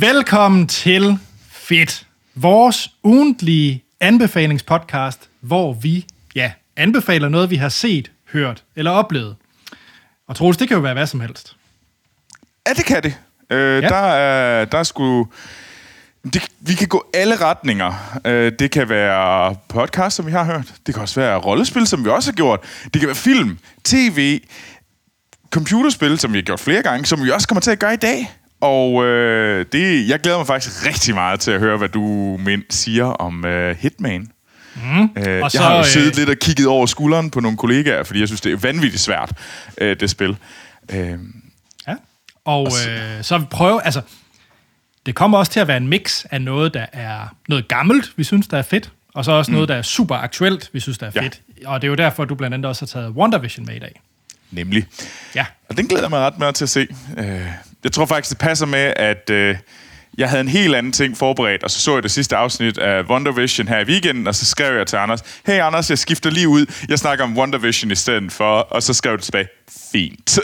Velkommen til Fedt, vores ugentlige anbefalingspodcast, hvor vi ja, anbefaler noget, vi har set, hørt eller oplevet. Og Troels, det kan jo være hvad som helst. Ja, det kan det. Øh, Ja. Der er, der er sgu... Det, vi kan gå alle retninger. Øh, det kan være podcast, som vi har hørt. Det kan også være rollespil, som vi også har gjort. Det kan være film, tv, computerspil, som vi har gjort flere gange, som vi også kommer til at gøre i dag. Og øh, det, jeg glæder mig faktisk rigtig meget til at høre, hvad du men, siger om øh, Hitman. Mm. Øh, Og jeg så, har jo øh, siddet lidt og kigget over skulderen på nogle kollegaer, fordi jeg synes, det er vanvittigt svært, øh, det spil. Øh, Ja. Og øh, så vil vi prøve, altså, det kommer også til at være en mix af noget, der er noget gammelt, vi synes, der er fedt, og så også mm. noget, der er super aktuelt, vi synes, der er Ja. fedt. Og det er jo derfor, du blandt andet også har taget WandaVision med i dag. nemlig. Ja. Og den glæder jeg mig ret meget til at se. Øh, jeg tror faktisk, det passer med, at øh, jeg havde en helt anden ting forberedt, og så så jeg det sidste afsnit af WandaVision her i weekenden, og så skrev jeg til Anders, hey Anders, jeg skifter lige ud, jeg snakker om WandaVision i stedet for, og så skrev du tilbage, fint.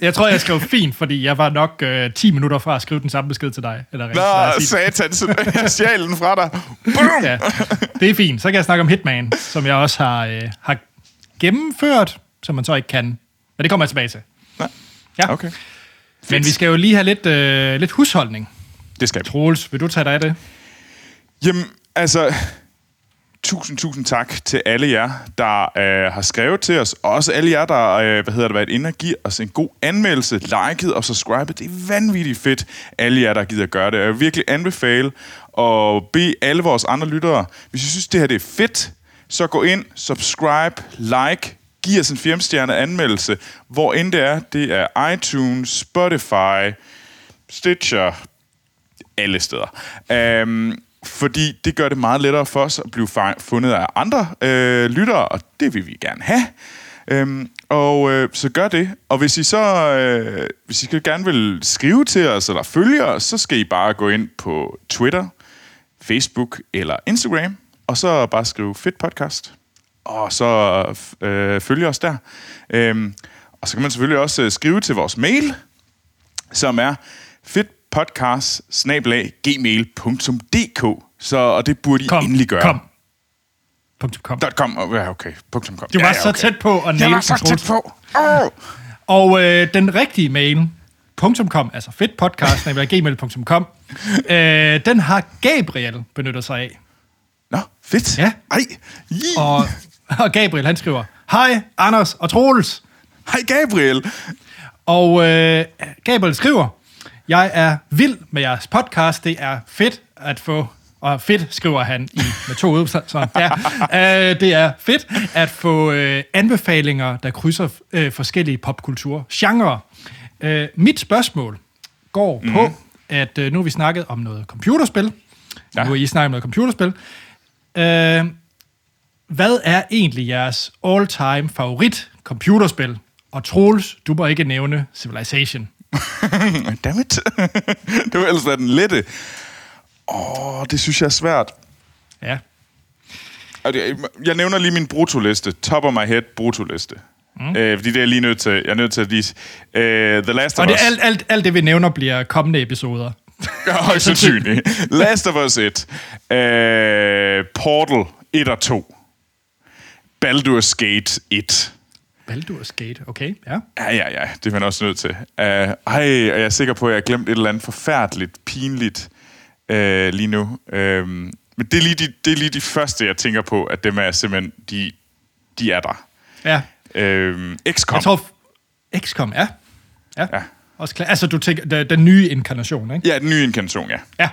Jeg tror, jeg skrev fint, fordi jeg var nok øh, 10 minutter fra at skrive den samme besked til dig. Eller rent, Nå, os sige det. satan, så jeg stjal den fra dig. Boom! Ja, det er fint. Så kan jeg snakke om Hitman, som jeg også har, øh, har gennemført, som man så ikke kan. Men det kommer jeg tilbage til. Nej. Ja. Okay. Men vi skal jo lige have lidt, øh, lidt husholdning. Det skal vi. Troels, vil du tage dig af det? Jamen, altså... Tusind, tusind tak til alle jer, der øh, har skrevet til os. Også alle jer, der øh, hvad hedder det, været inde og give os en god anmeldelse, liket og subscribet. Det er vanvittigt fedt, alle jer, der gider gøre det. Jeg vil virkelig anbefale og bede alle vores andre lyttere, hvis I synes, det her det er fedt, så gå ind, subscribe, like, giv os en firmstjerne anmeldelse, hvor end det er. Det er iTunes, Spotify, Stitcher, alle steder. Øhm, fordi det gør det meget lettere for os at blive fundet af andre øh, lyttere, og det vil vi gerne have. Øhm, og øh, så gør det. Og hvis I så øh, hvis I gerne vil skrive til os eller følge os, så skal I bare gå ind på Twitter, Facebook eller Instagram, og så bare skrive fedt podcast. Og så øh, følge os der. Øhm, og så kan man selvfølgelig også øh, skrive til vores mail, som er fedtpodcast Så og det burde I Kom, endelig gøre. kom. Punktum .com. Oh, Ja, okay. Punktum .com. Du var ja, ja, så okay. tæt på at Jeg næle var så tæt på. Oh. Og øh, den rigtige mail, .com, altså fedtpodcast, gmail.com, øh, den har Gabriel benyttet sig af. Nå, fedt. Ja. Ej. Og, og Gabriel, han skriver, Hej, Anders og Troels. Hej Gabriel. Og øh, Gabriel skriver, jeg er vild med jeres podcast. Det er fedt at få... Og fedt, skriver han i, med to ud. Så, så, ja. øh, det er fedt at få øh, anbefalinger, der krydser øh, forskellige popkultur-genrer. Øh, mit spørgsmål går mm. på, at øh, nu har vi snakket om noget computerspil. Ja. Nu har I snakket om noget computerspil. Øh, hvad er egentlig jeres all-time favorit computerspil? Og Troels, du må ikke nævne Civilization. Dammit. det var ellers den lette. Åh, oh, det synes jeg er svært. Ja. Og Jeg nævner lige min brutoliste. Top of my head brutoliste. Mm. Øh, fordi det er lige nødt til. Jeg er nødt til at lige... Øh, The Last Og of det, Us. alt, alt, alt det, vi nævner, bliver kommende episoder. Ja, højst sandsynligt. Last of Us 1. Øh, Portal 1 og 2. Baldur's Gate 1. Baldur's Gate, okay, ja. Ja, ja, ja. Det er man også nødt til. Uh, ej, og jeg er sikker på, at jeg har glemt et eller andet forfærdeligt, pinligt uh, lige nu. Uh, men det er, lige de, det er lige de første, jeg tænker på, at dem er simpelthen, de, de er der. Ja, Uh, XCOM. jeg tror... XCOM, ja. Ja. Ja. Også klar. Altså, du tænker, den, nye inkarnation, ikke? Ja, den nye inkarnation, ja. Ja.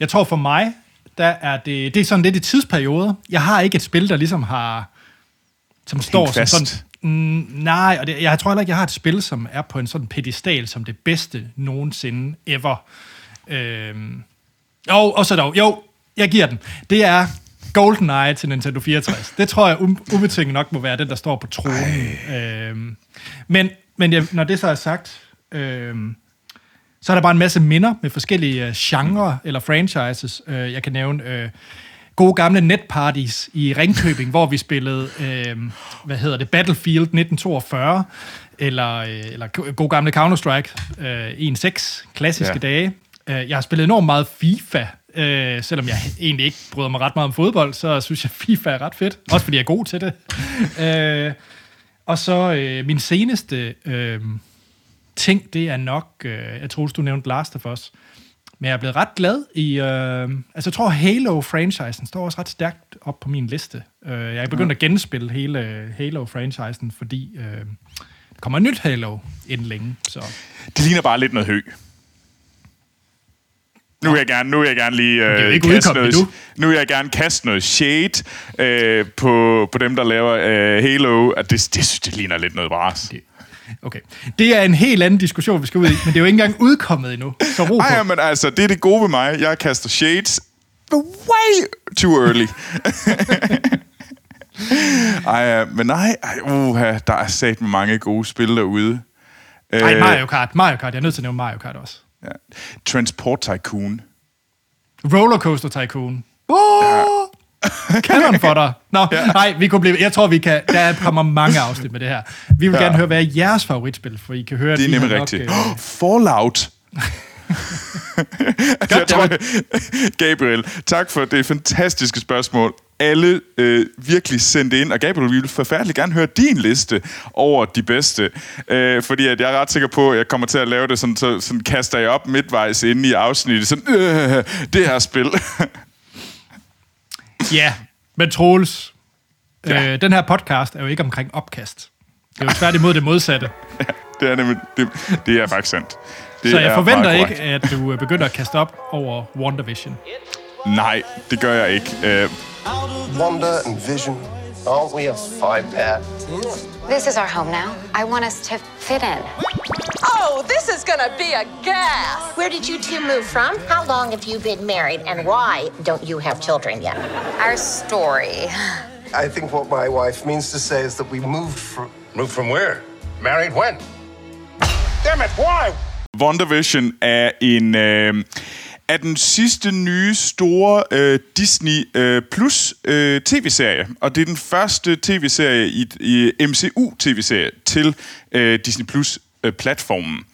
Jeg tror for mig, der er det... Det er sådan lidt i tidsperioder. Jeg har ikke et spil, der ligesom har... Som står som fast. sådan... Mm, nej, og det, jeg tror heller ikke, jeg har et spil, som er på en sådan pedestal som det bedste nogensinde ever. Øhm, jo, og så dog. Jo, jeg giver den. Det er GoldenEye til Nintendo 64. Det tror jeg um- ubetinget nok må være den, der står på tronen. Øhm, men men jeg, når det så er sagt, øhm, så er der bare en masse minder med forskellige øh, genrer eller franchises. Øh, jeg kan nævne øh, gode gamle netparties i Ringkøbing, hvor vi spillede, øh, hvad hedder det, Battlefield 1942, eller, øh, eller god gamle Counter-Strike øh, 1.6, klassiske ja. dage. Øh, jeg har spillet enormt meget FIFA, øh, selvom jeg egentlig ikke bryder mig ret meget om fodbold, så synes jeg, FIFA er ret fedt. Også fordi jeg er god til det. øh, og så øh, min seneste øh, ting, det er nok, øh, jeg tror, du nævnte Last of Us, men jeg er blevet ret glad i... Øh, altså, jeg tror, Halo-franchisen står også ret stærkt op på min liste. Øh, jeg er begyndt ja. at genspille hele Halo-franchisen, fordi øh, der kommer nyt Halo inden længe. Så. Det ligner bare lidt noget hø. Nu vil jeg gerne, nu vil jeg gerne lige øh, kaste noget, nu vil jeg gerne kaste noget shade øh, på, på dem, der laver øh, Halo. At det, det synes det ligner lidt noget bras. Okay. Okay. Det er en helt anden diskussion, vi skal ud i, men det er jo ikke engang udkommet endnu. Så ro på. Ej, men altså, det er det gode ved mig. Jeg kaster shades way too early. ej, men nej, ej, uh, der er sat mange gode spil derude. Nej, øh, Mario Kart. Mario Kart. Jeg er nødt til at nævne Mario Kart også. Ja. Transport Tycoon. Rollercoaster Tycoon. Oh! Ja. Kanon for dig. Nå, ja. nej, vi kunne blive, jeg tror, vi kan, der kommer mange afsnit med det her. Vi vil ja. gerne høre, hvad er jeres favoritspil, for I kan høre, det er nemlig rigtigt. Nok, uh... Fallout. jeg tror, Gabriel, tak for det fantastiske spørgsmål. Alle øh, virkelig sendte ind, og Gabriel, vi vil forfærdeligt gerne høre din liste over de bedste. Øh, fordi at jeg er ret sikker på, at jeg kommer til at lave det sådan, så sådan kaster jeg op midtvejs inde i afsnittet. Sådan, øh, det her spil. Ja, men Troels, ja. øh, den her podcast er jo ikke omkring opkast. Det er jo tværtimod det modsatte. Ja, det er nemlig, det, det er faktisk sandt. Det så jeg forventer ikke, at du øh, begynder at kaste op over WandaVision. Nej, det gør jeg ikke. Uh... Wanda and Vision, aren't we have five pair? This is our home now. I want us to fit in. Oh, this is gonna be a gas! Where did you two move from? How long have you been married? And why don't you have children yet? Our story. I think what my wife means to say is that we moved from... Moved from where? Married when? Damn it, why? WandaVision er en... Øh, er den sidste nye store øh, Disney øh, Plus øh, tv-serie, og det er den første tv-serie i, i MCU tv-serie til øh, Disney Plus øh, platformen.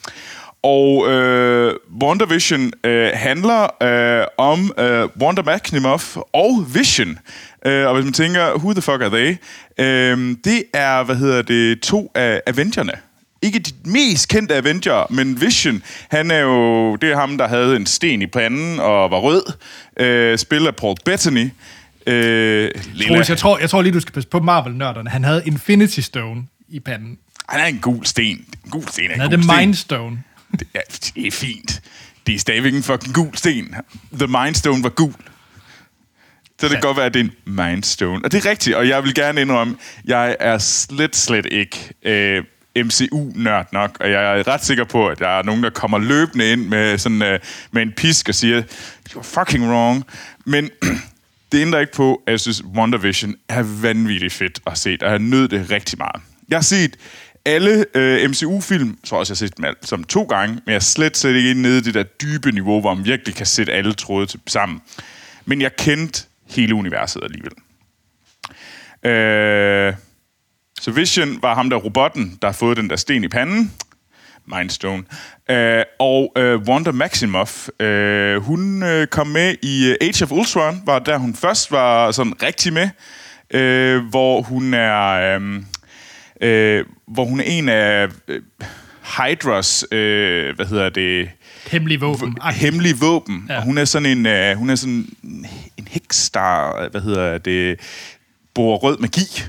Og øh, WandaVision øh, handler øh, om øh, Wanda Maximoff og Vision. Øh, og hvis man tænker, who the fuck are they? Øh, det er, hvad hedder det, to af Avengerne ikke de mest kendte Avenger, men Vision, han er jo, det er ham, der havde en sten i panden og var rød, øh, spiller Paul Bettany. Øh, Troels, jeg tror, jeg tror lige, du skal passe på Marvel-nørderne. Han havde Infinity Stone i panden. Han er en gul sten. En gul sten er Han havde The Mind Stone. Det er, det er fint. Det er stadigvæk en fucking gul sten. The Mind Stone var gul. Så det kan godt være, at det er en Mindstone. Og det er rigtigt, og jeg vil gerne indrømme, jeg er slet, slet ikke øh, MCU-nørd nok, og jeg er ret sikker på, at der er nogen, der kommer løbende ind med, sådan, uh, med en pisk og siger, you're fucking wrong. Men det ændrer ikke på, at jeg synes, WandaVision er vanvittigt fedt at se, og jeg nød det rigtig meget. Jeg har set alle øh, uh, MCU-film, så også jeg har set dem alt, som to gange, men jeg er slet, slet ikke nede i det der dybe niveau, hvor man virkelig kan sætte alle tråde til, sammen. Men jeg kendte hele universet alligevel. Uh, så Vision var ham der robotten, der har fået den der sten i panden. Mindstone. Uh, og uh, Wanda Maximoff, uh, hun uh, kom med i uh, Age of Ultron, var der hun først var sådan rigtig med, uh, hvor hun er um, uh, hvor hun er en af uh, Hydras, uh, hvad hedder det? Hemmelige våben. Hemmelige våben. Ja. Og hun er sådan en, uh, hun er sådan en heks, der, hvad hedder det, bor rød magi.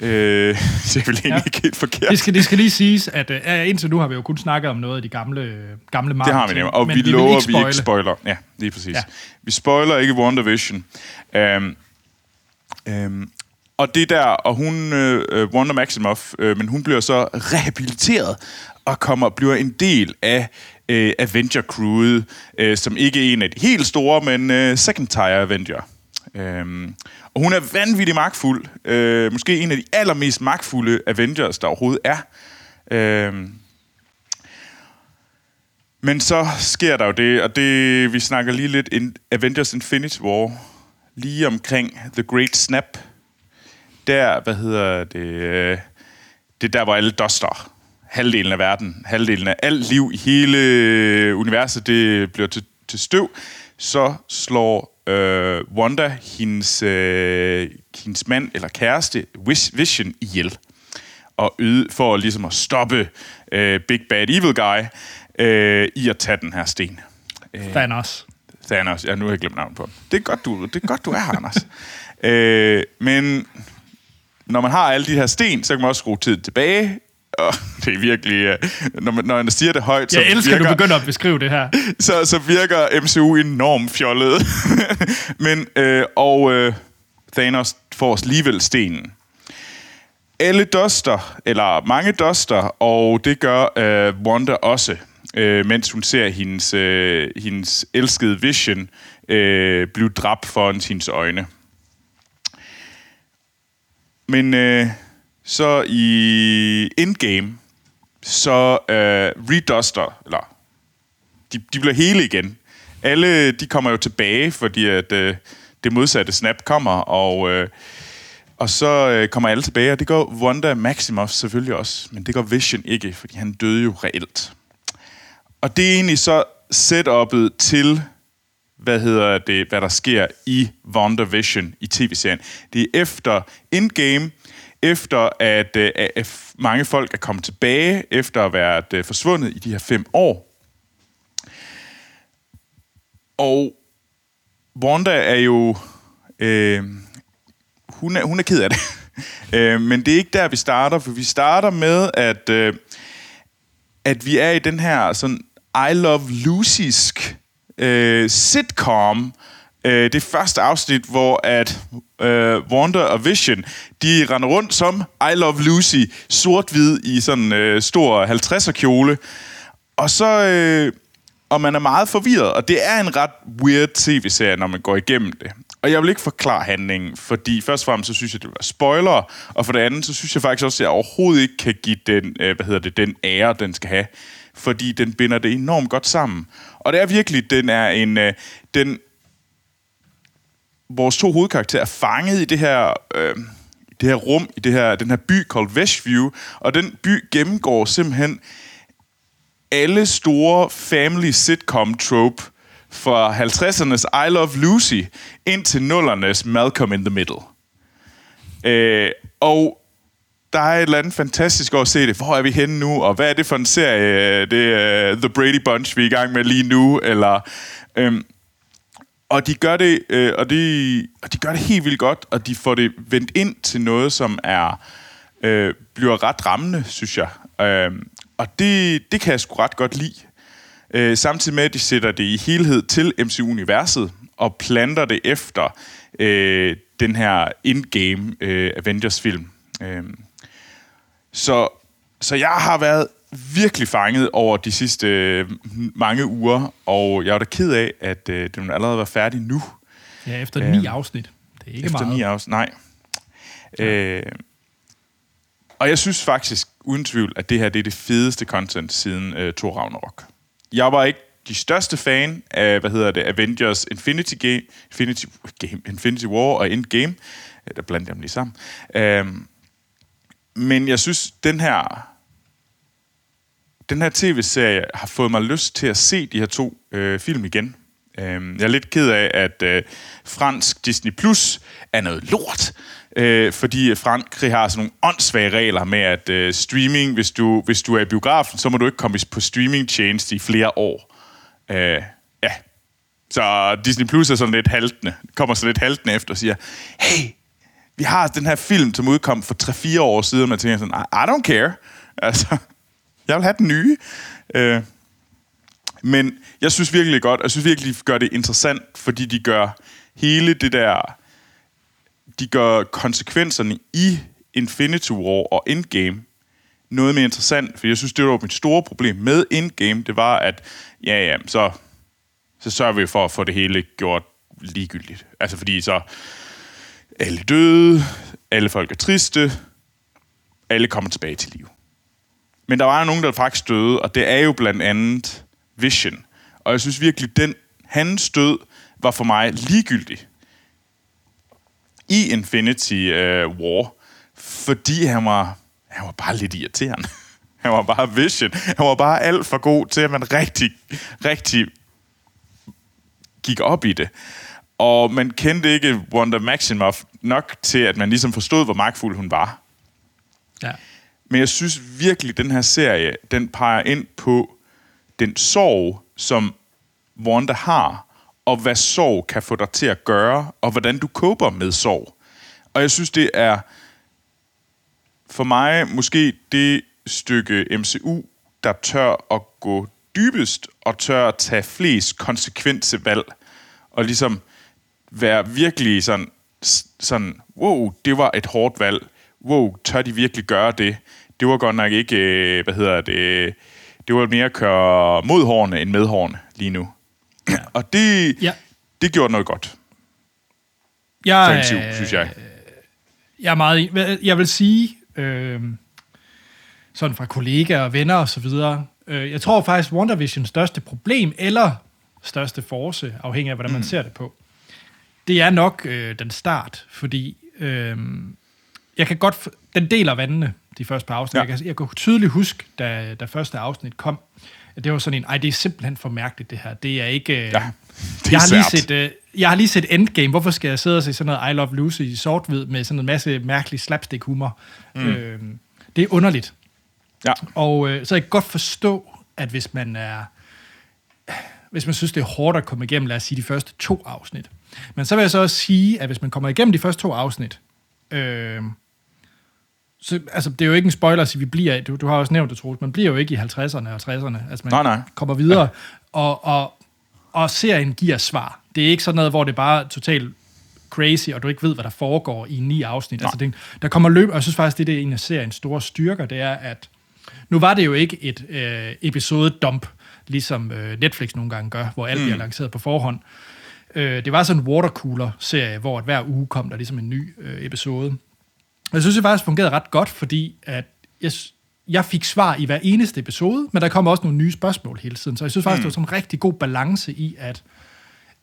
Øh, det er vel egentlig ja. ikke helt forkert. Det skal, det skal lige siges, at uh, indtil nu har vi jo kun snakket om noget af de gamle, gamle Marvel. Det har vi nemlig, og vi, vi lover, ikke vi ikke spoiler. Ja, lige præcis. Ja. Vi spoiler ikke WandaVision. Um, um, og det der, og hun, uh, Wanda Maximoff, uh, men hun bliver så rehabiliteret og kommer bliver en del af uh, Avenger-crewet, uh, som ikke er en af de helt store, men uh, second tier Avenger. Um, og hun er vanvittig magtfuld. Øh, måske en af de allermest magtfulde Avengers, der overhovedet er. Øh, men så sker der jo det, og det vi snakker lige lidt in Avengers Infinity War. lige omkring The Great Snap. Der, hvad hedder det, øh, det er der, hvor alle duster. Halvdelen af verden, halvdelen af alt liv i hele universet, det bliver til, til støv. Så slår øh, Wanda hendes, øh, hendes mand eller kæreste, Vision, ihjel. Og yde, for ligesom at stoppe øh, Big Bad Evil Guy øh, i at tage den her sten. Thanos. Thanos. Ja, nu har jeg glemt navnet på ham. Det er godt, du, det er, godt, du er her, Anders. øh, men når man har alle de her sten, så kan man også skrue tiden tilbage. Og det er virkelig... Uh, når, man, når man siger det højt, så Jeg elsker, at virker, du begynder at beskrive det her. så, så virker MCU enormt fjollet. men, øh, og øh, Thanos får alligevel stenen. Alle duster, eller mange duster, og det gør øh, Wanda også, øh, mens hun ser hendes, øh, hendes elskede Vision øh, blive dræbt foran hendes øjne. Men øh, så i Endgame, så øh, reduster, eller de, de bliver hele igen. Alle de kommer jo tilbage, fordi at øh, det modsatte snap kommer, og, øh, og så øh, kommer alle tilbage, og det går Wanda Maximoff selvfølgelig også, men det går Vision ikke, fordi han døde jo reelt. Og det er egentlig så setup'et til, hvad hedder det, hvad der sker i WandaVision i tv-serien. Det er efter Endgame, efter at, øh, at mange folk er kommet tilbage, efter at have været øh, forsvundet i de her fem år. Og Wanda er jo... Øh, hun, er, hun er ked af det. øh, men det er ikke der, vi starter, for vi starter med, at, øh, at vi er i den her sådan I Love Lucysk øh, sitcom. Øh, det første afsnit, hvor at øh, Wanda og Vision, de render rundt som I Love Lucy, sort-hvid i sådan øh, stor 50'er kjole. Og så... Øh, og man er meget forvirret, og det er en ret weird tv-serie, når man går igennem det. Og jeg vil ikke forklare handlingen, fordi først og fremmest så synes jeg, det var spoiler, og for det andet, så synes jeg faktisk også, at jeg overhovedet ikke kan give den, øh, hvad hedder det, den ære, den skal have, fordi den binder det enormt godt sammen. Og det er virkelig, den er en, øh, den, vores to hovedkarakterer er fanget i det her, øh, det her rum, i det her, den her by kaldt Westview, og den by gennemgår simpelthen alle store family sitcom trope fra 50'ernes I Love Lucy ind til nullernes Malcolm in the Middle. Øh, og der er et eller andet fantastisk at se det. Hvor er vi henne nu? Og hvad er det for en serie? Det er The Brady Bunch, vi er i gang med lige nu. Eller, øhm, og de gør det, øh, og de, og de gør det helt vildt godt, og de får det vendt ind til noget, som er øh, bliver ret rammende, synes jeg. Øh, og det, det kan jeg sgu ret godt lide. Øh, samtidig med, at de sætter det i helhed til MCU-universet, og planter det efter øh, den her in-game øh, Avengers-film. Øh, så, så jeg har været virkelig fanget over de sidste øh, mange uger, og jeg er da ked af, at øh, den allerede var færdig nu. Ja, efter ni afsnit. Det er ikke Efter meget. ni afsnit, nej. Øh, og jeg synes faktisk, uden tvivl, at det her det er det fedeste content siden øh, Thor Ragnarok. Jeg var ikke de største fan af, hvad hedder det, Avengers Infinity Game, Infinity, Game, Infinity War og Endgame. Øh, Der blandede jeg dem lige sammen. Øhm, men jeg synes, den her den her tv-serie har fået mig lyst til at se de her to øh, film igen. Øh, jeg er lidt ked af, at øh, fransk Disney Plus er noget lort, øh, fordi Frankrig har sådan nogle åndssvage regler med, at øh, streaming, hvis du, hvis du er i biografen, så må du ikke komme på streamingtjeneste i flere år. Øh, ja. Så Disney Plus er sådan lidt haltende, kommer så lidt haltende efter og siger, hey, vi har den her film, som udkom for 3-4 år siden, og man tænker sådan, I, I don't care. Altså, jeg vil have den nye. Øh, men jeg synes virkelig godt, jeg synes virkelig, de gør det interessant, fordi de gør hele det der, de gør konsekvenserne i Infinity War og Endgame noget mere interessant, for jeg synes, det var mit store problem med Endgame, det var, at ja, ja, så, så sørger vi for at få det hele gjort ligegyldigt. Altså fordi så alle døde, alle folk er triste, alle kommer tilbage til liv. Men der var jo nogen, der faktisk døde, og det er jo blandt andet Vision. Og jeg synes virkelig, den hans død var for mig ligegyldig. i Infinity øh, War, fordi han var, han var bare lidt irriterende. Han var bare Vision. Han var bare alt for god til, at man rigtig, rigtig gik op i det. Og man kendte ikke Wanda Maximoff nok til, at man ligesom forstod, hvor magtfuld hun var. Ja. Men jeg synes virkelig, at den her serie, den peger ind på den sorg, som Wanda har, og hvad sorg kan få dig til at gøre, og hvordan du koper med sorg. Og jeg synes, det er for mig måske det stykke MCU, der tør at gå dybest, og tør at tage flest konsekvense valg, og ligesom være virkelig sådan, sådan, wow, det var et hårdt valg. Wow, tør de virkelig gøre det? Det var godt nok ikke, øh, hvad hedder det, det var mere at køre mod hårene end med hårene lige nu. Og det, Ja. det gjorde noget godt Jeg, MCU, øh, synes jeg. Jeg er meget... Jeg vil sige, øh, sådan fra kollegaer og venner og så videre, øh, jeg tror faktisk, WandaVisions største problem, eller største force, afhængig af, hvordan man ser det på, det er nok øh, den start, fordi øh, jeg kan godt... Den deler vandene, de første par afsnit. Ja. Jeg, kan, jeg kan tydeligt huske, da, da første afsnit kom, at det var sådan en, ej, det er simpelthen for mærkeligt, det her. Det er ikke... Øh, Ja, det er jeg har, lige set, øh, jeg har lige set Endgame. Hvorfor skal jeg sidde og se sådan noget I Love Lucy i sort-hvid med sådan en masse mærkelig slapstick-humor? Mm. Øh, det er underligt. Ja. Og øh, så jeg kan godt forstå, at hvis man er hvis man synes, det er hårdt at komme igennem, lad os sige, de første to afsnit. Men så vil jeg så også sige, at hvis man kommer igennem de første to afsnit, øh, så, altså, det er jo ikke en spoiler at sige, vi bliver, du, du har også nævnt det, Troels, man bliver jo ikke i 50'erne og 60'erne. Altså, man Nej, nej. kommer videre, og, og, og serien giver svar. Det er ikke sådan noget, hvor det bare er totalt crazy, og du ikke ved, hvad der foregår i ni afsnit. Altså, det, der kommer løb, og jeg synes faktisk, det er en af seriens store styrker, det er, at nu var det jo ikke et øh, episode-dump, ligesom øh, Netflix nogle gange gør, hvor alt bliver lanceret på forhånd. Øh, det var sådan en watercooler-serie, hvor at hver uge kom der ligesom en ny øh, episode. Jeg synes, det faktisk fungerede ret godt, fordi at jeg, jeg fik svar i hver eneste episode, men der kom også nogle nye spørgsmål hele tiden. Så jeg synes faktisk, mm. det var sådan en rigtig god balance i, at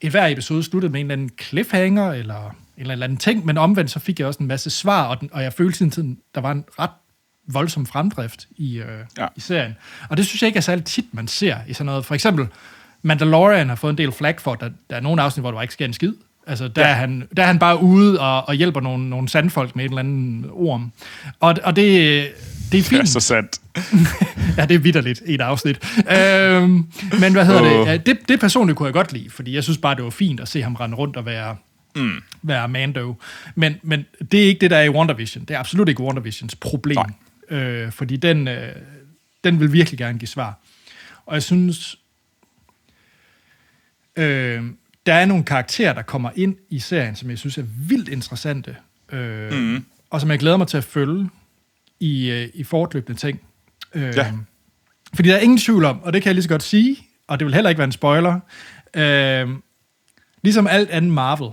et hver episode sluttede med en eller anden cliffhanger, eller en eller anden ting, men omvendt så fik jeg også en masse svar, og, den, og jeg følte sådan, der var en ret voldsom fremdrift i, øh, ja. i serien. Og det synes jeg ikke er særlig tit, man ser i sådan noget. For eksempel, Mandalorian har fået en del flag for, at der, der er nogle afsnit, hvor der ikke sker en skid. Altså, der, ja. er, han, der er han bare ude og, og hjælper nogle, nogle sandfolk med et eller andet orm. Og, og det, det er fint. Det er så sandt. Ja, det er vidderligt et afsnit. øhm, men hvad hedder Åh. det? Ja, det? Det personligt kunne jeg godt lide, fordi jeg synes bare, det var fint at se ham rende rundt og være, mm. være Mando. Men, men det er ikke det, der er i WandaVision. Det er absolut ikke WandaVisions problem. Øh, fordi den, øh, den vil virkelig gerne give svar. Og jeg synes, øh, der er nogle karakterer, der kommer ind i serien, som jeg synes er vildt interessante. Øh, mm. Og som jeg glæder mig til at følge i, øh, i fortløbende ting. Øh, Ja. fordi der er ingen tvivl om, og det kan jeg lige så godt sige, og det vil heller ikke være en spoiler, øh, ligesom alt andet Marvel,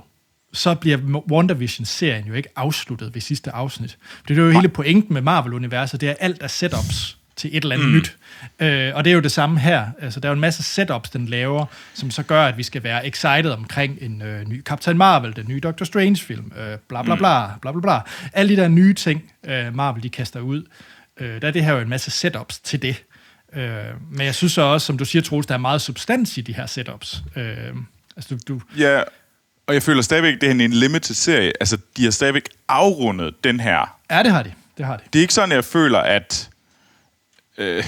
så bliver WandaVision-serien jo ikke afsluttet ved sidste afsnit. Det er jo hele pointen med Marvel-universet, det er alt er setups til et eller andet mm. nyt. Øh, og det er jo det samme her. Altså, der er jo en masse setups, den laver, som så gør, at vi skal være excited omkring en øh, ny Captain Marvel, den nye Doctor Strange-film, øh, bla bla bla, bla bla bla. Alle de der nye ting, øh, Marvel de kaster ud, øh, der er det her jo en masse setups til det. Øh, men jeg synes så også, som du siger, Troels, der er meget substans i de her setups. Øh, altså, du, du, Ja, og jeg føler stadigvæk, det er en limited serie. Altså, de har stadigvæk afrundet den her. ja, det har de. Det har de. Det er ikke sådan, jeg føler, at... Øh,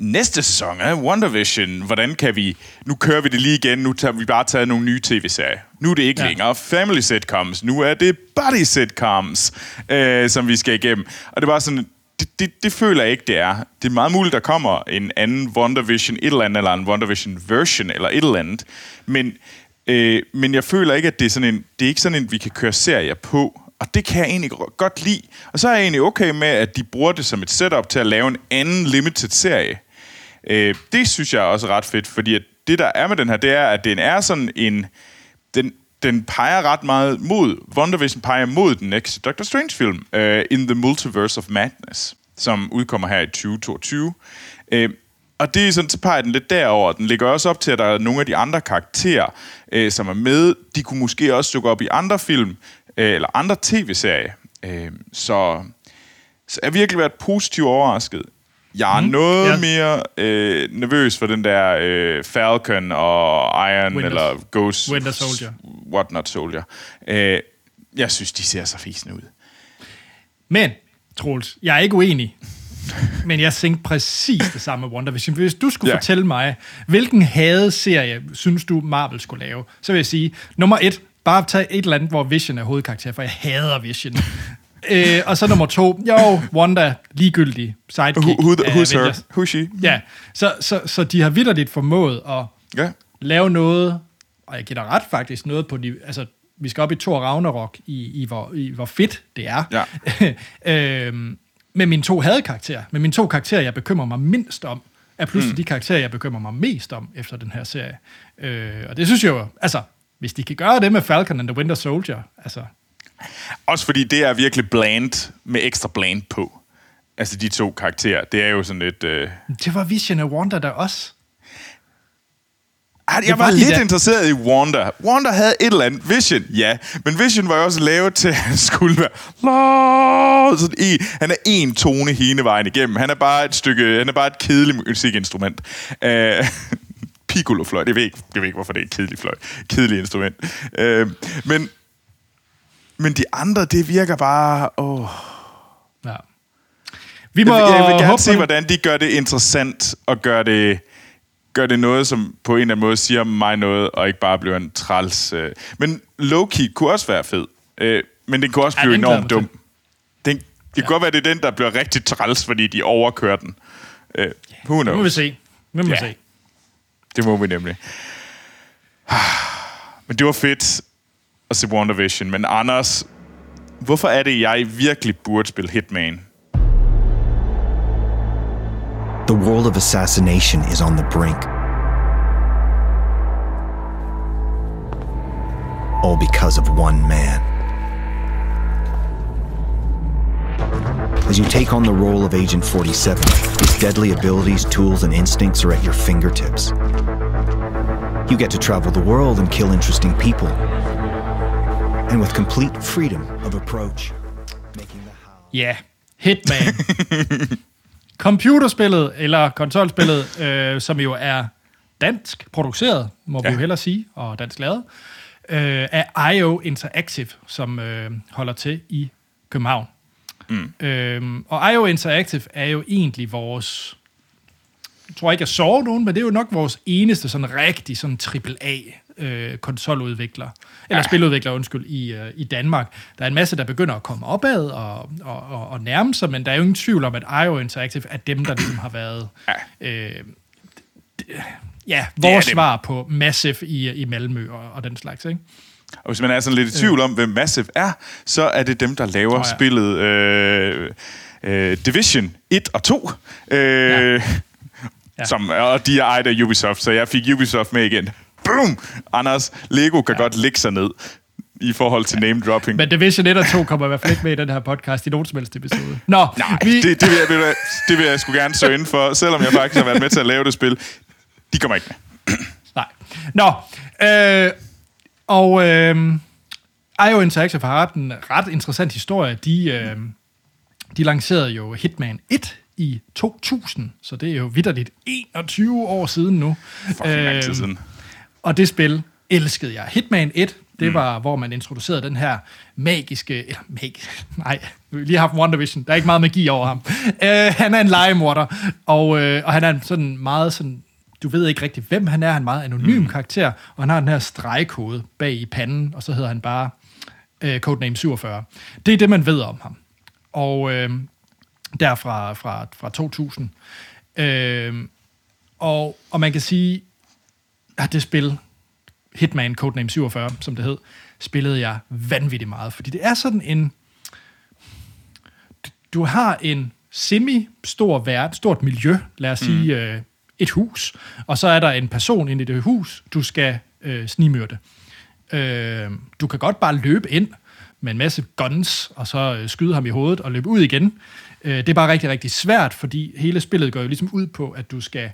næste sæson af WandaVision, hvordan kan vi... Nu kører vi det lige igen, nu tager vi bare taget nogle nye tv-serier. Nu er det ikke ja. Længere family sitcoms, nu er det buddy sitcoms, øh, som vi skal igennem. Og det er bare sådan, det, det, det føler jeg ikke, det er. Det er meget muligt, der kommer en anden WandaVision et eller andet, eller en WandaVision version, eller et eller andet. Men, øh, men jeg føler ikke, at det er sådan en, det er ikke sådan en, vi kan køre serier på. Og det kan jeg egentlig godt lide. Og så er jeg egentlig okay med, at de bruger det som et setup til at lave en anden limited serie. Øh, det synes jeg er også ret fedt, fordi at det, der er med den her, det er, at den er sådan en... Den, den peger ret meget mod... WandaVision peger mod den næste Doctor Strange-film, uh, In the Multiverse of Madness, som udkommer her i 2022. Uh, øh, og det er sådan, så peger den lidt derover. Den ligger også op til, at der er nogle af de andre karakterer, øh, som er med. De kunne måske også dukke op i andre film, øh, eller andre tv-serier. Øh, så, så jeg har virkelig været positivt overrasket. Jeg er mm, noget ja. mere øh, nervøs for den der øh, Falcon og Iron, Winter- eller Ghost... Winter Soldier. What Not Soldier. Øh, jeg synes, de ser så fisende ud. Men, Troels, jeg er ikke uenig. Men jeg tænkte præcis det samme med WandaVision. Hvis du skulle ja. fortælle mig, hvilken hadeserie synes du, Marvel skulle lave, så vil jeg sige, nummer et, bare tage et eller andet, hvor Vision er hovedkarakter, for jeg hader Vision. øh, og så nummer to, jo, Wanda, ligegyldig, sidekick Who, who, who's her? Who's she? Ja, så, så, så de har vidderligt formået at Ja. lave noget, og jeg giver dig ret faktisk, noget på de, altså, vi skal op i Thor Ragnarok, i, i, hvor, i hvor fedt det er. Ja. øhm, med mine to hadekarakterer, med mine to karakterer, jeg bekymrer mig mindst om, er pludselig mm. de karakterer, jeg bekymrer mig mest om efter den her serie. Øh, og det synes jeg jo, altså, hvis de kan gøre det med Falcon and the Winter Soldier, altså, Også fordi det er virkelig bland med ekstra bland på. Altså de to karakterer. Det er jo sådan lidt... Øh... det var Vision og Wanda der også. Ah, jeg var var lidt der- interesseret i Wanda. Wanda havde et eller andet. Vision, ja. Men Vision var jo også lavet til, at han skulle være... La- Sådan en, han er en tone hele vejen igennem. Han er bare et stykke... Han er bare et kedeligt musikinstrument. Uh, Piccolofløjt. Jeg ved, ikke, jeg ved ikke, hvorfor det er et kedeligt fløjt. Kedeligt instrument. Uh, men, men de andre, det virker bare... Åh. Ja. Vi må Jeg vil, jeg vil gerne håbe se, hvordan de gør det interessant, og gør det, gør det noget, som på en eller anden måde siger mig noget, og ikke bare bliver en træls... Øh. Men low-key kunne også være fed, øh, men den kunne også Ja, blive enormt dum. Den, det kan godt være, det er den, der bliver rigtig træls, fordi de overkører den. Øh, who Nu må vi knows? se. Nu må vi Ja. se. Det må vi nemlig. Men det var fedt at se WandaVision, men Anders, hvorfor er det, jeg virkelig burde spille Hitman? The world of assassination is on the brink. All because of one man. As you take on the role of Agent 47, his deadly abilities, tools, and instincts are at your fingertips. You get to travel the world and kill interesting people. And with complete freedom of approach. Making the how. Ja, Hitman. Computerspillet, eller konsolspillet, øh, som jo er dansk produceret, må ja. vi jo hellere sige, og dansk lavet, øh, af IO Interactive, som øh, holder til i København. Mm. Øhm, og IO Interactive er jo egentlig vores, tror ikke, jeg sover nogen, men det er jo nok vores eneste sådan rigtig sådan AAA øh, konsoludvikler, eller ja. spiludvikler, undskyld, i, øh, i Danmark. Der er en masse, der begynder at komme opad og, og, og, og nærme sig, men der er jo ingen tvivl om, at IO Interactive er dem, der ligesom har været øh, d- ja, vores svar på Massive i, i Malmø og, og den slags, ikke? Og hvis man er sådan lidt i tvivl om, hvem Massive er, så er det dem, der laver oh, ja. ja. spillet øh, øh, Division 1 og 2. Øh, Ja. Ja. som, og de er ejet af Ubisoft, så jeg fik Ubisoft med igen. Boom! Anders, Lego kan ja. godt lægge sig ned i forhold til name dropping. Men Division 1 og 2 kommer i hvert fald ikke med i den her podcast i nogen som helst episode. Nå, Nej, vi, det, det, vil jeg, ved du hvad, det vil jeg sgu gerne søge ind for, selvom jeg faktisk har været med til at lave det spil. De kommer ikke med. Nej. Nå, øh, og øh, IO Interactive har ret en ret interessant historie. De, øh, de lancerede jo Hitman 1 i 2000, så det er jo vidderligt 21 år siden nu. Fucking lang tid siden. Og det spil elskede jeg. Hitman 1, det var, hvor man introducerede den her magiske... Eller magisk... Nej, vi har lige haft WandaVision. Der er ikke meget magi over ham. Uh, han er en legemorder, og, uh, og han er en sådan meget sådan... Du ved ikke rigtig, hvem han er. Han er en meget anonym mm. karakter, og han har den her stregkode bag i panden, og så hedder han bare uh, Codename 47. Det er det, man ved om ham. Og uh, der fra, fra, fra 2000. Uh, og, og man kan sige, at det spil, Hitman Codename 47, som det hed, spillede jeg vanvittigt meget. Fordi det er sådan en... Du har en semi-stor verden, stort miljø, lad os sige øh, et hus, og så er der en person inde i det hus, du skal øh, snimyrte. Øh, du kan godt bare løbe ind, med en masse guns, og så øh, skyde ham i hovedet og løbe ud igen. Øh, det er bare rigtig, rigtig svært, fordi hele spillet går jo ligesom ud på, at du skal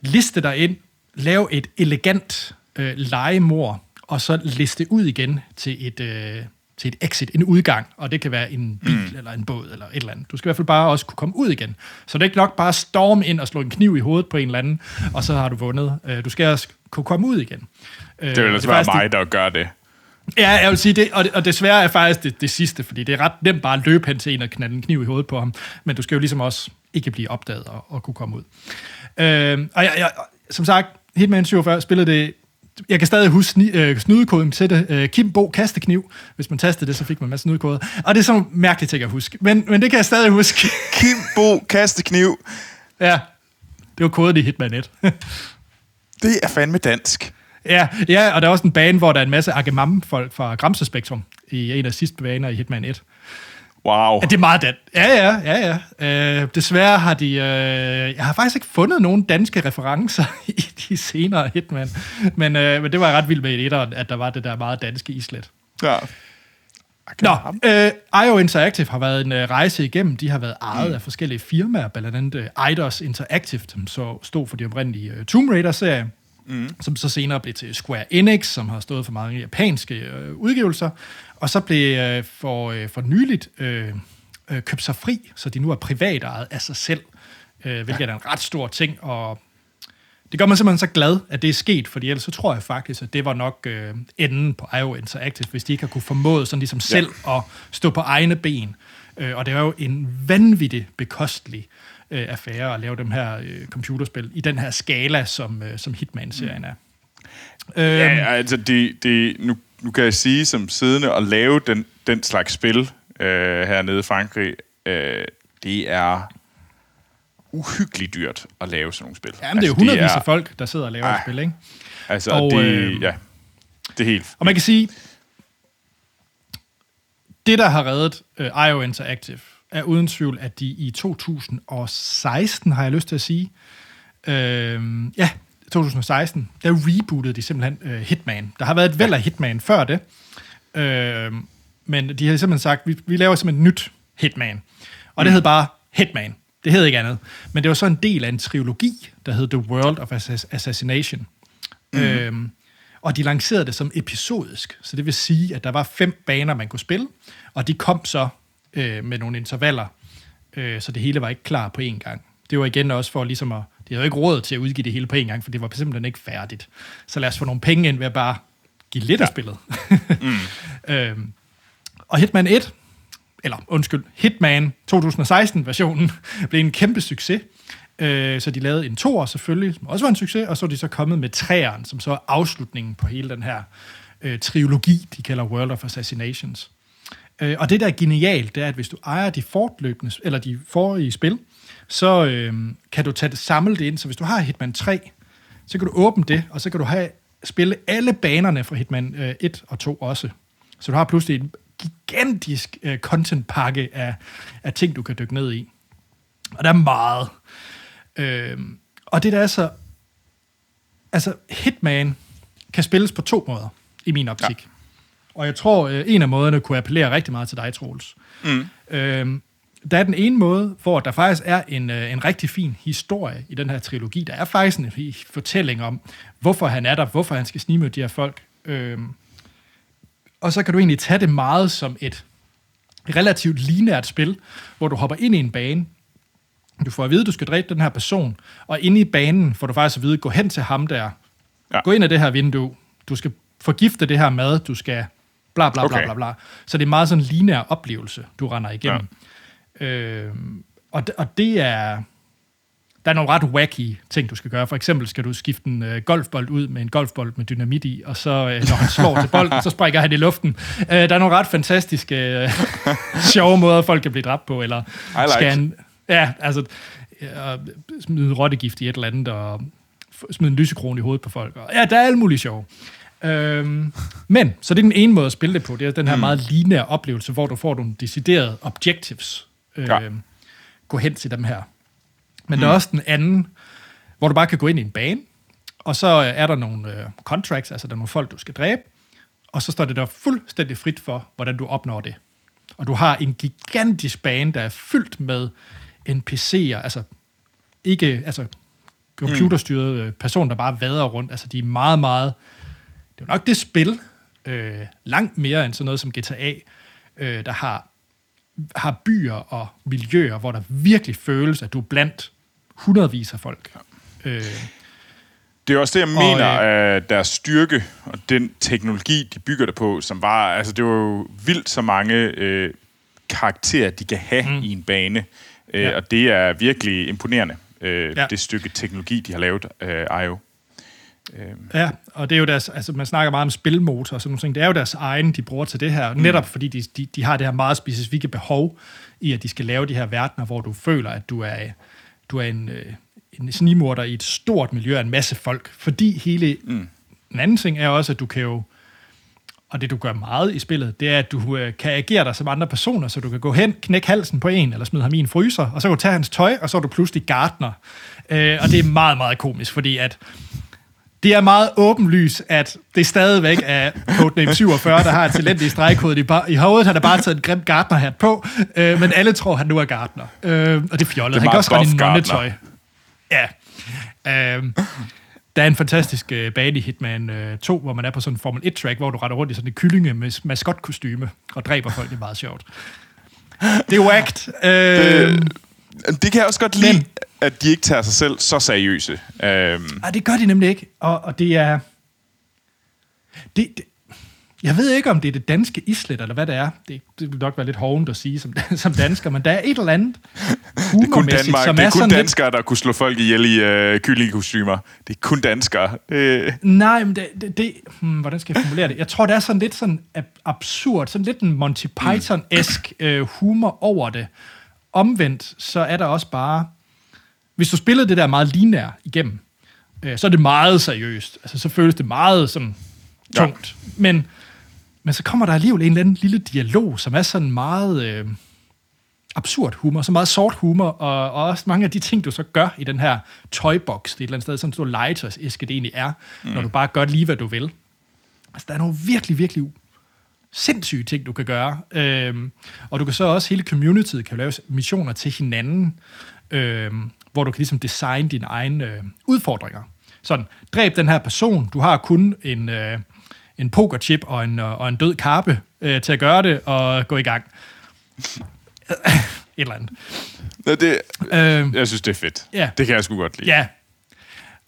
liste dig ind, lave et elegant øh, legemord, og så liste ud igen til et, øh, til et exit, en udgang, og det kan være en bil mm. eller en båd eller et eller andet. Du skal i hvert fald bare også kunne komme ud igen. Så det er ikke nok bare at storme ind og slå en kniv i hovedet på en eller anden, og så har du vundet. Øh, Du skal også kunne komme ud igen. Det vil ellers være mig, der gør det. Ja, jeg vil sige det, og, og desværre er faktisk det, det sidste, fordi det er ret nemt bare at løbe hen til en og knalde en kniv i hovedet på ham, men du skal jo ligesom også ikke blive opdaget og, og kunne komme ud. Øh, og jeg, jeg, som sagt, Hitman 47 spillede det jeg kan stadig huske sni, øh, snudekoden til det. Øh, Kim Bo kastekniv. Hvis man tastede det, så fik man en masse snudekoder. Og det er sådan nogle mærkelige ting at huske. Men, men det kan jeg stadig huske. Kim Bo kastekniv. ja, det var koden i Hitman 1. Det er fandme dansk. Ja, ja, og der er også en bane, hvor der er en masse Agamam-folk fra Gramse Spektrum i en af de sidste baner i Hitman 1. Wow. Ja, det er meget dan. Ja, ja, ja, ja. Øh, desværre har de... Øh, jeg har faktisk ikke fundet nogen danske referencer i de senere Hitman. Men, øh, men det var jeg ret vild med i etteren, at der var det der meget danske islet. Ja. Nå, øh, IO Interactive har været en øh, rejse igennem. De har været ejet mm. af forskellige firmaer, blandt andet øh, Eidos Interactive, som så stod for de oprindelige øh, Tomb Raider-serie, mm. som så senere blev til Square Enix, som har stået for mange japanske øh, udgivelser, og så blev øh, for, øh, for nyligt øh, øh, købt sig fri, så de nu er privat ejet af sig selv, øh, hvilket er en ret stor ting, og det gør mig simpelthen så glad, at det er sket, fordi ellers så tror jeg faktisk, at det var nok øh, enden på IO Interactive, hvis de ikke har kunne formået sådan ligesom selv at stå på egne ben. Øh, og det er jo en vanvittig bekostelig øh, affære at lave dem her øh, computerspil i den her skala, som, øh, som Hitman-serien er. Øh, Ja, altså, det, det, nu, nu kan jeg sige som siddende og lave den, den slags spil øh, hernede i Frankrig, øh, det er uhyggeligt dyrt at lave sådan nogle spil. Jamen, det er jo Altså, hundredvis af folk, der sidder og laver et Ej. spil, ikke? Altså, og, det, øh, ja, det er helt... Og man kan sige, det der har reddet øh, IO Interactive, er uden tvivl, at de i 2016, har jeg lyst til at sige, øh, ja, 2016, der rebootede de simpelthen øh, Hitman. Der har været et væld af Hitman før det, øh, men de har simpelthen sagt, vi, vi laver simpelthen et nyt Hitman. Og det hed bare Hitman. Det hed ikke andet. Men det var så en del af en trilogi, der hed The World of Assass- Assassination. Mm. Øhm, og de lancerede det som episodisk, så det vil sige, at der var fem baner, man kunne spille, og de kom så øh, med nogle intervaller, øh, så det hele var ikke klar på én gang. Det var igen også for ligesom at, de havde ikke råd til at udgive det hele på én gang, for det var simpelthen ikke færdigt. Så lad os få nogle penge ind ved at bare give lidt ja. af spillet. mm. øhm, og Hitman 1, eller undskyld, Hitman 2016-versionen, blev en kæmpe succes. Øh, så de lavede en toer selvfølgelig, som også var en succes, og så er de så kommet med træeren, som så er afslutningen på hele den her øh, trilogi, de kalder World of Assassinations. Øh, og det, der er genialt, det er, at hvis du ejer de fortløbende, eller de forrige spil, så øh, kan du tage det, samle det ind. Så hvis du har Hitman 3, så kan du åbne det, og så kan du have, spille alle banerne fra Hitman øh, 1 og 2 også. Så du har pludselig en gigantisk øh, contentpakke af, af ting, du kan dykke ned i. Og der er meget. Øh, og det der er så... Altså, Hitman kan spilles på to måder, i min optik. Ja. Og jeg tror, øh, en af måderne kunne appellere rigtig meget til dig, Troels. Mm. Øh, der er den ene måde, hvor der faktisk er en, øh, en rigtig fin historie i den her trilogi. Der er faktisk en fortælling om, hvorfor han er der, hvorfor han skal snige de her folk. Øh, og så kan du egentlig tage det meget som et relativt lineært spil, hvor du hopper ind i en bane, du får at vide, at du skal dræbe den her person, og inde i banen får du faktisk at vide, gå hen til ham der, Ja. gå ind i det her vindue, du skal forgifte det her mad, du skal bla bla bla Okay. bla bla. Så det er meget sådan en lineær oplevelse, du render igennem. Ja. Øh, og, det, og det er... Der er nogle ret wacky ting, du skal gøre. For eksempel skal du skifte en øh, golfbold ud med en golfbold med dynamit i, og så øh, når han slår til bolden, så springer han i luften. Øh, der er nogle ret fantastiske, øh, sjove måder, folk kan blive dræbt på. Eller like. skal han, ja, altså ja, smide rottegift i et eller andet, og smide en lysekrone i hovedet på folk. Og, ja, der er alle mulige sjove. Øhm, men, så det er den ene måde at spille det på. Det er den her mm. meget lineære oplevelse, hvor du får nogle deciderede objectives. Øh, Ja. Gå hen til dem her. Men mm. der er også den anden, hvor du bare kan gå ind i en bane, og så øh, er der nogle øh, contracts, altså der er nogle folk, du skal dræbe, og så står det der fuldstændig frit for, hvordan du opnår det. Og du har en gigantisk bane, der er fyldt med NPC'er, altså ikke altså computerstyrede mm. personer, der bare vader rundt. Altså, de er meget, meget... Det er nok det spil, øh, langt mere end sådan noget som GTA, øh, der har, har byer og miljøer, hvor der virkelig føles, at du er blandt hundredvis af folk. Øh, Det er også det, jeg Og, mener, at deres styrke og den teknologi, de bygger det på, som var, altså det var jo vildt så mange øh, karakterer, de kan have mm. i en bane. Øh, Ja. Og det er virkelig imponerende, øh, Ja. det stykke teknologi, de har lavet, øh, IO. Ja, og det er jo deres, altså man snakker meget om spilmotor og sådan nogle ting. Det er jo deres egen, de bruger til det her, netop fordi de, de, de har det her meget specifikke behov i, at de skal lave de her verdener, hvor du føler, at du er, du er en, øh, en snimorder i et stort miljø af en masse folk. Fordi hele... Mm. En anden ting er også, at du kan jo og det du gør meget i spillet, det er, at du øh, kan agere dig som andre personer, så du kan gå hen, knække halsen på en, eller smide ham i en fryser, og så kan du tage hans tøj, og så er du pludselig gardner. Øh, og det er meget, meget komisk, fordi at det er meget åbenlys, at det stadigvæk er Codename 47, der har et talent i stregkodet i, i hovedet. Han har bare taget en grim Gardner-hat på, øh, men alle tror, han nu er Gardner. Øh, og det er fjollet. Det er han kan også rende i nonnetøj. Ja. Øh, der er en fantastisk øh, bane i Hitman øh, 2, hvor man er på sådan en Formel 1-track, hvor du retter rundt i sådan en kyllinge med maskotkostyme og dræber folk. Det er meget sjovt. Det er whacked. Øh, Det kan jeg også godt lide, Men- at de ikke tager sig selv så seriøse. Øhm, Nej, det gør de nemlig ikke. Og, og det er... Det, det, jeg ved ikke, om det er det danske islet, eller hvad det er. Det, det vil nok være lidt hovent at sige som, som dansker, men der er et eller andet det er kun, Danmark, som det er, er kun danskere, der kunne slå folk ihjel i øh, kyllingekostymer. Det er kun danskere. Øh, lidt... Nej, men det, det, det hmm, hvordan skal jeg formulere det? Jeg tror, det er sådan lidt sådan ab- absurd, sådan lidt en Monty Python-esk øh, humor over det. Omvendt, så er der også bare... Hvis du spillede det der meget linær igennem, øh, så er det meget seriøst. Altså, så føles det meget sådan tungt. Ja. Men, men så kommer der alligevel en eller anden lille dialog, som er sådan meget øh, absurd humor, så meget sort humor, og, og også mange af de ting, du så gør i den her toybox, det er et eller andet sted, sådan en legetøjsæske, det egentlig er, mm. når du bare gør lige, hvad du vil. Altså, der er nogle virkelig, virkelig sindssyge ting, du kan gøre. Øhm, og du kan så også, hele communityet kan lave missioner til hinanden, øhm, hvor du kan ligesom designe dine egne øh, udfordringer. Sådan, dræb den her person, du har kun en, øh, en pokerchip og en, øh, og en død karpe øh, til at gøre det, og gå i gang. Et eller andet. ja, det, Øhm, jeg synes, det er fedt. Ja. Det kan jeg sgu godt lide. Ja.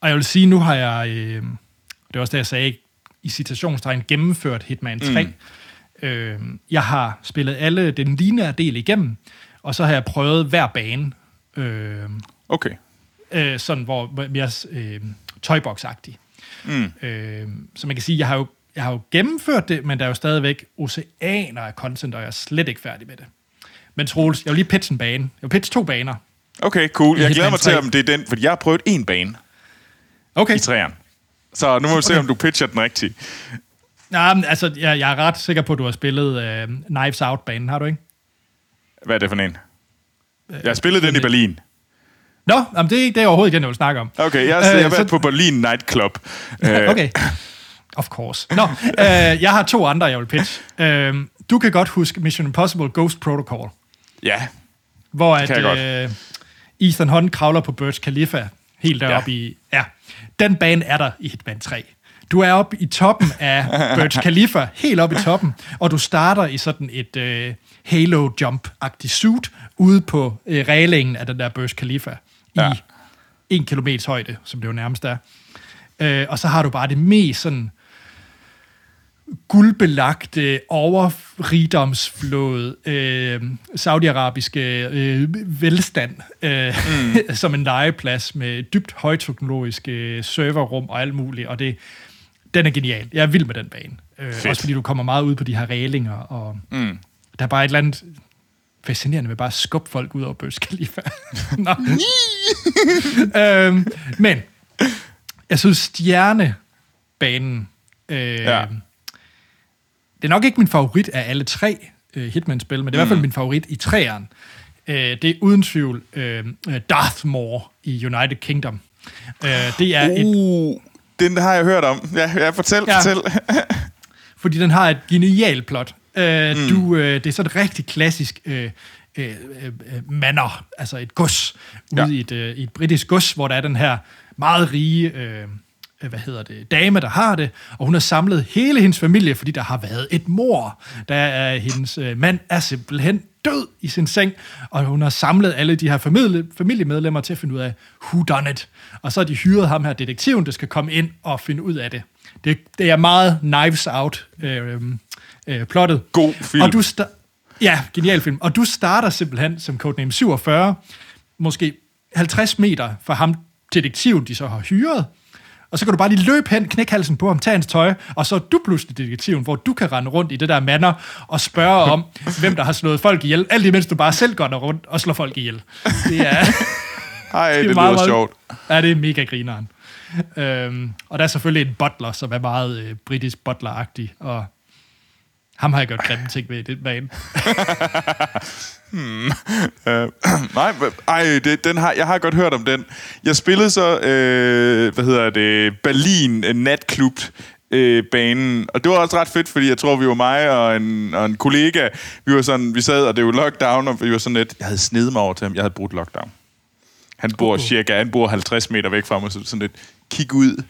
Og jeg vil sige, nu har jeg, øh, det er også det, jeg sagde, i citationstegn gennemført Hitman 3. Mm. Øh, jeg har spillet alle den lineære del igennem, og så har jeg prøvet hver bane, øh, Okay. øh, sådan hvor mere øh, toybox-agtig. Mm. Øh, så man kan sige, jeg har jo jeg har jo gennemført det, men der er jo stadigvæk oceaner af content, og jeg er slet ikke færdig med det. Men Troels, jeg vil lige pitche en bane. Jeg vil pitche to baner. Okay, cool. Jeg glæder mig til, 3. om det er den, fordi jeg har prøvet en bane Okay. i træerne. Så nu må vi se, om du pitcher den rigtigt. Nej, men altså, jeg, jeg er ret sikker på, at du har spillet uh, Knives Out-banen, har du ikke? Hvad er det for en? Jeg har spillet den i Berlin. Nå, jamen, det er ikke det er overhovedet ikke, den, jeg vil snakke om. Okay, jeg, jeg har Øh, været så- på Berlin Nightclub. Øh, Okay. Of course. Nå, øh, jeg har to andre, jeg vil pitch. Øh, du kan godt huske Mission Impossible Ghost Protocol, Ja, hvor at, jeg øh, Ethan Hunt kravler på Burj Khalifa, helt deroppe Ja. i... Ja, den bane er der i Hitman 3. Du er oppe i toppen af Burj Khalifa, helt oppe i toppen, og du starter i sådan et øh, halo jump-agtigt suit ude på øh, reglingen af den der Burj Khalifa Ja. i en kilometers højde, som det jo nærmest er. Øh, og så har du bare det mest sådan guldbelagte, overrigdomsflåde, øh, saudiarabiske øh, velstand, øh, mm. som en legeplads med dybt højteknologiske serverrum og alt muligt, og det, den er genial. Jeg er vild med den bane. Øh, også fordi du kommer meget ud på de her rælinger, og mm. der er bare et eller andet fascinerende med bare at skubbe folk ud over Burj Khalifa. Nå. øhm, men, jeg synes stjernebanen, øh, Ja. det er nok ikke min favorit af alle tre øh, Hitman-spil, men det er i hvert fald min favorit i træeren. Øh, det er uden tvivl øh, Darthmore i United Kingdom. Øh, det er et uh, den har jeg hørt om. Ja, ja fortæl, Ja. fortæl. fordi den har et genialt plot. Øh, mm. du, øh, det er sådan et rigtig klassisk øh, øh, øh, manor, altså et gods, ude Ja. i, et, øh, i et britisk gods, hvor der er den her meget rige... Øh, hvad hedder det, dame, der har det, og hun har samlet hele hendes familie, fordi der har været et mor. Der er hendes øh, mand er simpelthen død i sin seng, og hun har samlet alle de her familie, familiemedlemmer til at finde ud af, who done it. Og så har de hyret ham her, detektiven, der skal komme ind og finde ud af det. Det, det er meget Knives Out øh, øh, plottet. God film. Og du ja, genial film. Og du starter simpelthen som Codename 47, måske 50 meter fra ham, detektiven, de så har hyret. Og så kan du bare lige løbe hen, knække halsen på ham, tage hans tøj, og så er du pludselig detektiven, hvor du kan rende rundt i det der mander og spørge om, hvem der har slået folk ihjel, alt imens du bare selv går rundt og slår folk ihjel. Det er, Ej, det, er det meget, lyder meget- sjovt. Ja, det er mega grineren. Øhm, og der er selvfølgelig en butler, som er meget øh, britisk butler-agtig, og ham har jeg gjort grimme ting ved i det bane. Øh, nej, ej, det, den har, jeg har godt hørt om den. Jeg spillede så, øh, hvad hedder det, Berlin Natklub, øh, banen. Og det var også ret fedt, fordi jeg tror, vi var mig og en, og en kollega. Vi var sådan, vi sad, og det var lockdown, og vi var sådan lidt, jeg havde snedet mig over til ham, jeg havde brudt lockdown. Han bor cirka, han bor 50 meter væk fra mig, så sådan lidt, kig ud.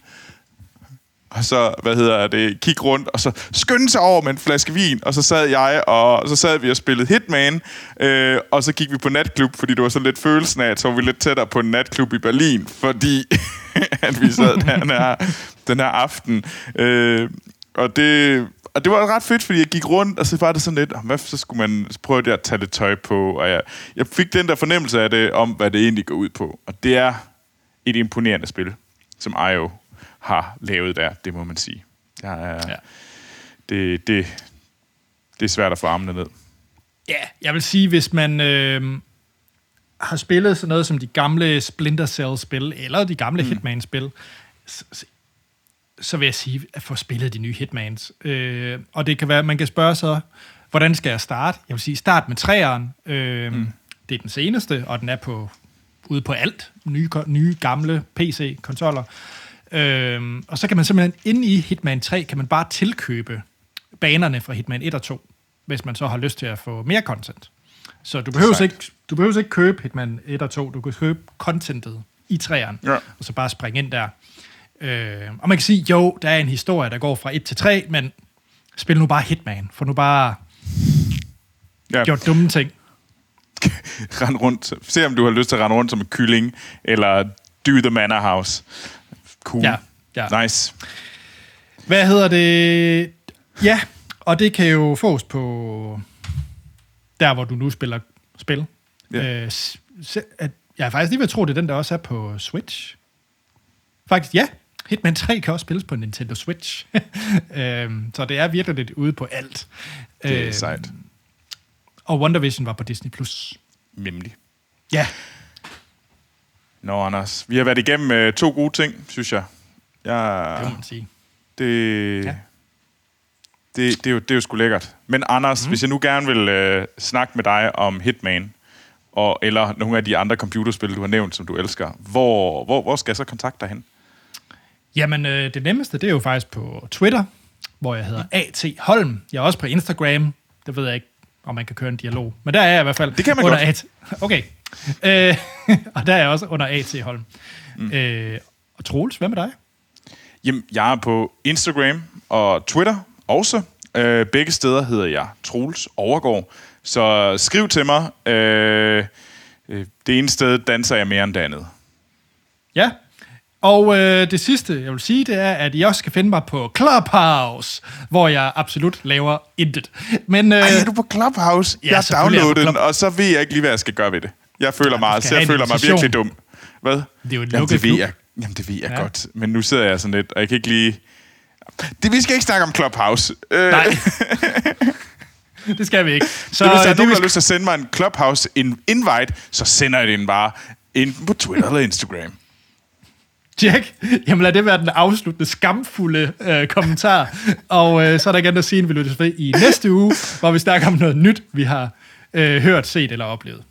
Og så, hvad hedder det, kig rundt, og så skynde sig over med en flaske vin, og så sad jeg, og så sad vi og spillede Hitman, øh, og så gik vi på natklub, fordi det var så lidt følelsen af, at så var vi lidt tættere på en natklub i Berlin, fordi at vi sad der den her, den her aften. Øh, og det, og det var ret fedt, fordi jeg gik rundt, og så var det sådan lidt, hvad, så skulle man prøve det at tage lidt tøj på, og jeg, jeg fik den der fornemmelse af det, om hvad det egentlig går ud på. Og det er et imponerende spil, som IO har lavet der, det må man sige. Der er, Ja. det, det, det er svært at få armene ned. Ja, jeg vil sige, hvis man øh, har spillet sådan noget som de gamle Splinter Cell-spil, eller de gamle mm. Hitman-spil, så, så- vil jeg sige, at få spillet de nye Hitmans. Øh, og det kan være, man kan spørge sig, hvordan skal jeg starte? Jeg vil sige, start med træeren. Øh, mm. Det er den seneste, og den er på ude på alt. Nye, nye gamle PC-konsoller. Øh, og så kan man simpelthen, inde i Hitman 3, kan man bare tilkøbe banerne fra Hitman 1 og 2, hvis man så har lyst til at få mere content. Så du behøver, ikke, du behøver ikke købe Hitman 1 og 2, du kan købe contentet i træeren, Ja. og så bare springe ind der. Øh, og man kan sige, jo, der er en historie, der går fra 1 til 3, men spil nu bare Hitman, for nu bare Ja. gjort dumme ting. Rend rundt. Se om du har lyst til at rende rundt som en kylling, eller do the manor house. Cool. Ja, ja. Nice. Hvad hedder det? Ja, og det kan jo fås på der, hvor du nu spiller spil. Ja. Øh, se- at, jeg er faktisk lige ved at tro, det er den, der også er på Switch. Faktisk, ja. Hitman 3 kan også spilles på Nintendo Switch. øhm, så det er virkelig lidt ude på alt. Det er Øhm, sejt. Og WandaVision var på Disney+. Plus. Nemlig. Ja, Nå, Anders. Vi har været igennem øh, to gode ting, synes jeg. jeg det må man sige. Det, Ja. det, det, er jo, det er jo sgu lækkert. Men Anders, mm. hvis jeg nu gerne vil øh, snakke med dig om Hitman, og, eller nogle af de andre computerspil, du har nævnt, som du elsker, hvor, hvor, hvor skal jeg så kontakte dig hen? Jamen, øh, det nemmeste, det er jo faktisk på Twitter, hvor jeg hedder A.T. Holm. Jeg er også på Instagram. Det ved jeg ikke, om man kan køre en dialog. Men der er jeg i hvert fald. Det kan man under godt. A.T. Okay. Øh, og der er jeg også under A.T. Holm. Mm. Øh, og Troels, hvad med dig? Jamen, jeg er på Instagram og Twitter også. Øh, begge steder hedder jeg Troels Overgaard. Så skriv til mig. Øh, øh, det ene sted danser jeg mere end det andet. Ja. Og øh, det sidste, jeg vil sige, det er, at I også skal finde mig på Clubhouse, hvor jeg absolut laver intet. Men øh, Ej, er du på Clubhouse? Ja, jeg har downloadet den, og så ved jeg ikke lige, hvad jeg skal gøre ved det. Jeg føler mig, skal så have jeg føler mig virkelig dum. Hvad? Det er jo et Jamen, lukket det ved jeg. Jamen, det ved jeg Ja. godt. Men nu sidder jeg sådan lidt, og jeg kan ikke lige... Det, vi skal ikke snakke om Clubhouse. Øh, nej. det skal vi ikke. Så det, hvis der er det, nogen, vi der har lyst til at sende mig en Clubhouse in- invite, så sender jeg den bare enten på Twitter eller Instagram. Tjek. Jamen lad det være den afsluttende, skamfulde øh, kommentar. Og øh, så er der andet at sige, end vi lyttes ved i næste uge, hvor vi snakker om noget nyt, vi har øh, hørt, set eller oplevet.